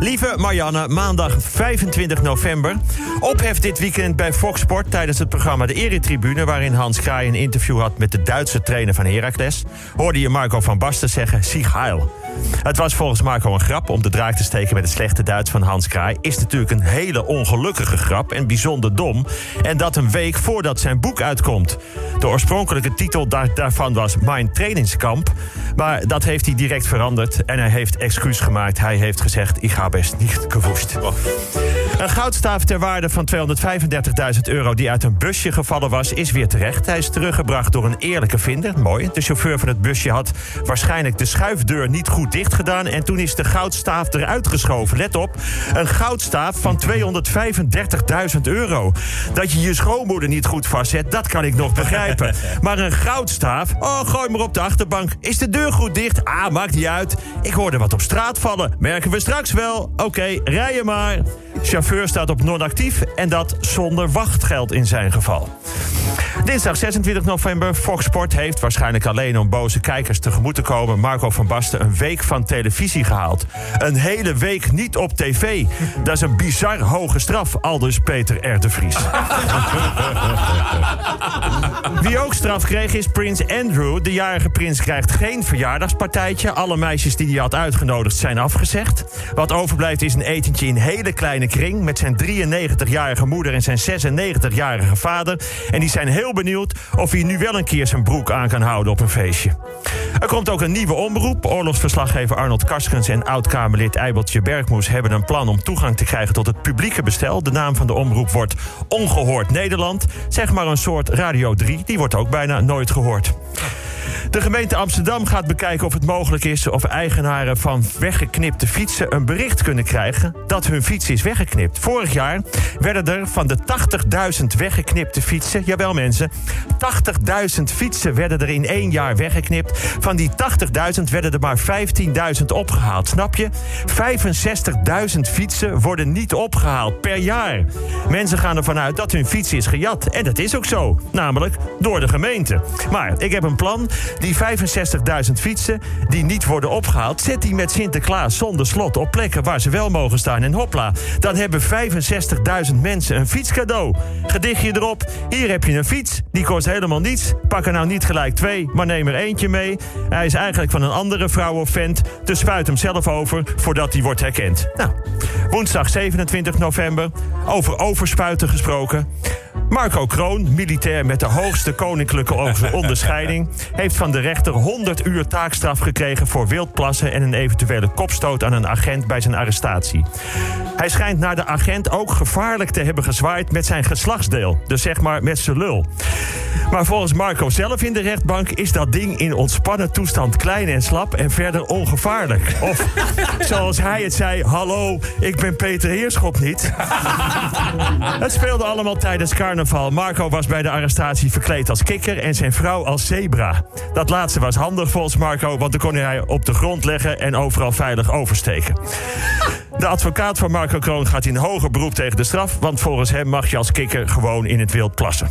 Lieve Marianne, maandag 25 november. Ophef dit weekend bij Fox Sport tijdens het programma De Eretribune... waarin Hans Kraai een interview had met de Duitse trainer van Heracles... hoorde je Marco van Basten zeggen, Sieg Heil. Het was volgens Marco een grap om de draak te steken met het slechte Duits van Hans Kraai. Is natuurlijk een hele ongelukkige grap en bijzonder dom. En dat een week voordat zijn boek uitkomt. De oorspronkelijke titel daar, daarvan was Mijn Trainingskamp. Maar dat heeft hij direct veranderd en hij heeft excuus gemaakt. Hij heeft gezegd: Ik ga best niet gewoest. Een goudstaaf ter waarde van 235.000 euro die uit een busje gevallen was, is weer terecht. Hij is teruggebracht door een eerlijke vinder. Mooi. De chauffeur van het busje had waarschijnlijk de schuifdeur niet goed dicht gedaan. En toen is de goudstaaf eruit geschoven. Let op, een goudstaaf van 235.000 euro. Dat je je schoonmoeder niet goed vastzet, dat kan ik nog begrijpen. Maar een goudstaaf, oh, gooi maar op de achterbank. Is de deur goed dicht? Ah, maakt niet uit. Ik hoorde wat op straat vallen. Merken we straks wel. Oké, rijden maar. Chauffeur staat op non-actief en dat zonder wachtgeld in zijn geval. Dinsdag 26 november. Fox Sport heeft waarschijnlijk alleen om boze kijkers tegemoet te komen... Marco van Basten een week van televisie gehaald. Een hele week niet op tv. Dat is een bizar hoge straf, aldus Peter R. de Vries. Wie ook straf kreeg is Prins Andrew. De jarige prins krijgt geen verjaardagspartijtje. Alle meisjes die hij had uitgenodigd zijn afgezegd. Wat overblijft is een etentje in hele kleine kring... met zijn 93-jarige moeder en zijn 96-jarige vader. En die zijn heel benieuwd of hij nu wel een keer zijn broek aan kan houden op een feestje. Er komt ook een nieuwe omroep. Oorlogsverslaggever Arnold Karskens en oud-Kamerlid Eibeltje Bergmoes... hebben een plan om toegang te krijgen tot het publieke bestel. De naam van de omroep wordt Ongehoord Nederland. Zeg maar een soort Radio 3, die wordt ook bijna nooit gehoord. De gemeente Amsterdam gaat bekijken of het mogelijk is of eigenaren van weggeknipte fietsen een bericht kunnen krijgen dat hun fiets is weggeknipt. Vorig jaar werden er van de 80.000 weggeknipte fietsen, jawel mensen, 80.000 fietsen werden er in één jaar weggeknipt. Van die 80.000 werden er maar 15.000 opgehaald. Snap je? 65.000 fietsen worden niet opgehaald per jaar. Mensen gaan ervan uit dat hun fiets is gejat. En dat is ook zo. Namelijk door de gemeente. Maar ik heb een plan. Die 65.000 fietsen die niet worden opgehaald, zet die met Sinterklaas zonder slot op plekken waar ze wel mogen staan. En hopla, dan hebben 65.000 mensen een fietscadeau. Gedichtje erop, hier heb je een fiets, die kost helemaal niets. Pak er nou niet gelijk twee, maar neem er eentje mee. Hij is eigenlijk van een andere vrouw of vent, dus spuit hem zelf over voordat hij wordt herkend. Nou, woensdag 27 november, over overspuiten gesproken. Marco Kroon, militair met de hoogste koninklijke onderscheiding, heeft van de rechter 100 uur taakstraf gekregen voor wildplassen en een eventuele kopstoot aan een agent bij zijn arrestatie. Hij schijnt naar de agent ook gevaarlijk te hebben gezwaaid met zijn geslachtsdeel, dus zeg maar met zijn lul. Maar volgens Marco zelf in de rechtbank is dat ding in ontspannen toestand klein en slap en verder ongevaarlijk. Of zoals hij het zei: Hallo, ik ben Peter Heerschop niet. Het speelde allemaal tijdens carnaval. Marco was bij de arrestatie verkleed als kikker en zijn vrouw als zebra. Dat laatste was handig volgens Marco, want dan kon hij op de grond leggen en overal veilig oversteken. De advocaat van Marco Kroon gaat in hoger beroep tegen de straf, want volgens hem mag je als kikker gewoon in het wild plassen.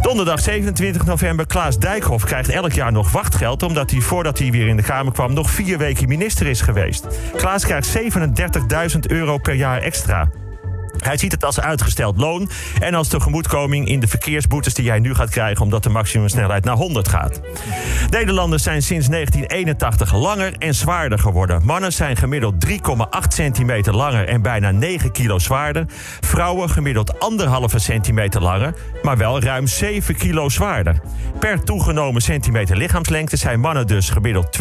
Donderdag 27 november, Klaas Dijkhoff krijgt elk jaar nog wachtgeld... omdat hij voordat hij weer in de Kamer kwam nog vier weken minister is geweest. Klaas krijgt 37.000 euro per jaar extra. Hij ziet het als uitgesteld loon en als tegemoetkoming in de verkeersboetes die jij nu gaat krijgen omdat de maximumsnelheid naar 100 gaat. Nederlanders zijn sinds 1981 langer en zwaarder geworden. Mannen zijn gemiddeld 3,8 centimeter langer en bijna 9 kilo zwaarder. Vrouwen gemiddeld 1,5 centimeter langer, maar wel ruim 7 kilo zwaarder. Per toegenomen centimeter lichaamslengte zijn mannen dus gemiddeld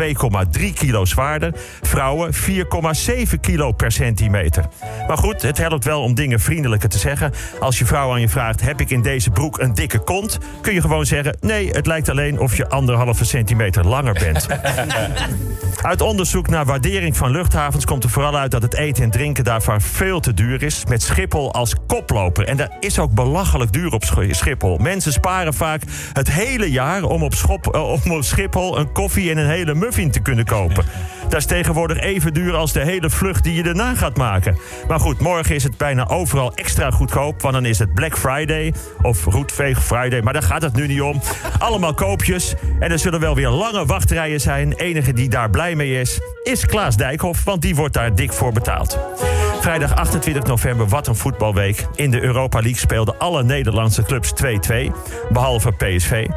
2,3 kilo zwaarder. Vrouwen 4,7 kilo per centimeter. Maar goed, het helpt wel om dingen vriendelijker te zeggen. Als je vrouw aan je vraagt: heb ik in deze broek een dikke kont? Kun je gewoon zeggen: nee, het lijkt alleen of je anderhalve centimeter langer bent. Uit onderzoek naar waardering van luchthavens komt er vooral uit dat het eten en drinken daarvan veel te duur is. Met Schiphol als koploper. En dat is ook belachelijk duur op Schiphol. Mensen sparen vaak het hele jaar om op, Schop, om op Schiphol een koffie en een hele muffin te kunnen kopen. Dat is tegenwoordig even duur als de hele vlucht die je erna gaat maken. Maar goed, morgen is het bijna overal extra goedkoop. Want dan is het Black Friday of Roetveeg Friday. Maar daar gaat het nu niet om. Allemaal koopjes. En er zullen wel weer lange wachtrijen zijn. Enige die daar blij mee is, is Klaas Dijkhoff. Want die wordt daar dik voor betaald. Vrijdag 28 november, wat een voetbalweek. In de Europa League speelden alle Nederlandse clubs 2-2. Behalve PSV.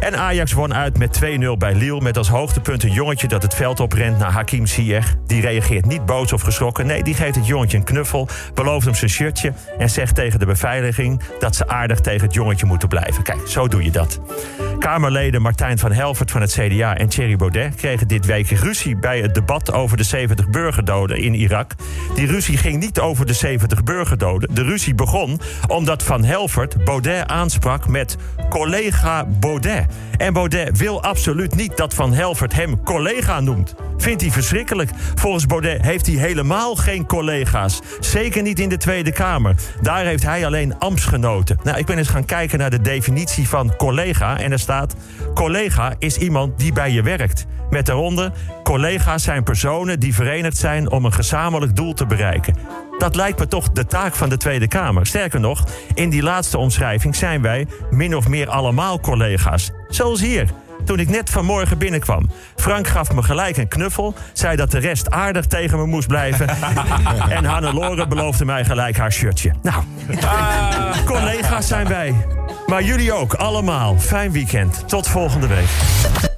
En Ajax won uit met 2-0 bij Lille. Met als hoogtepunt een jongetje dat het veld oprent naar Hakim Ziyech. Die reageert niet boos of geschrokken. Nee, die geeft het jongetje een knuffel. Belooft hem zijn shirtje. En zegt tegen de beveiliging dat ze aardig tegen het jongetje moeten blijven. Kijk, zo doe je dat. Kamerleden Martijn van Helvert van het CDA en Thierry Baudet kregen dit week ruzie bij het debat over de 70 burgerdoden in Irak. Die ruzie ging niet over de 70 burgerdoden. De ruzie begon omdat Van Helvert Baudet aansprak met collega Baudet. En Baudet wil absoluut niet dat Van Helvert hem collega noemt. Vindt hij verschrikkelijk. Volgens Baudet heeft hij helemaal geen collega's. Zeker niet in de Tweede Kamer. Daar heeft hij alleen ambtsgenoten. Nou, ik ben eens gaan kijken naar de definitie van collega. En er staat: collega is iemand die bij je werkt. Met daaronder: collega's zijn personen die verenigd zijn om een gezamenlijk doel te bereiken. Dat lijkt me toch de taak van de Tweede Kamer. Sterker nog, in die laatste omschrijving zijn wij min of meer allemaal collega's. Zoals hier toen ik net vanmorgen binnenkwam. Frank gaf me gelijk een knuffel, zei dat de rest aardig tegen me moest blijven. en Hannelore beloofde mij gelijk haar shirtje. Nou, collega's zijn wij. Maar jullie ook, allemaal. Fijn weekend. Tot volgende week.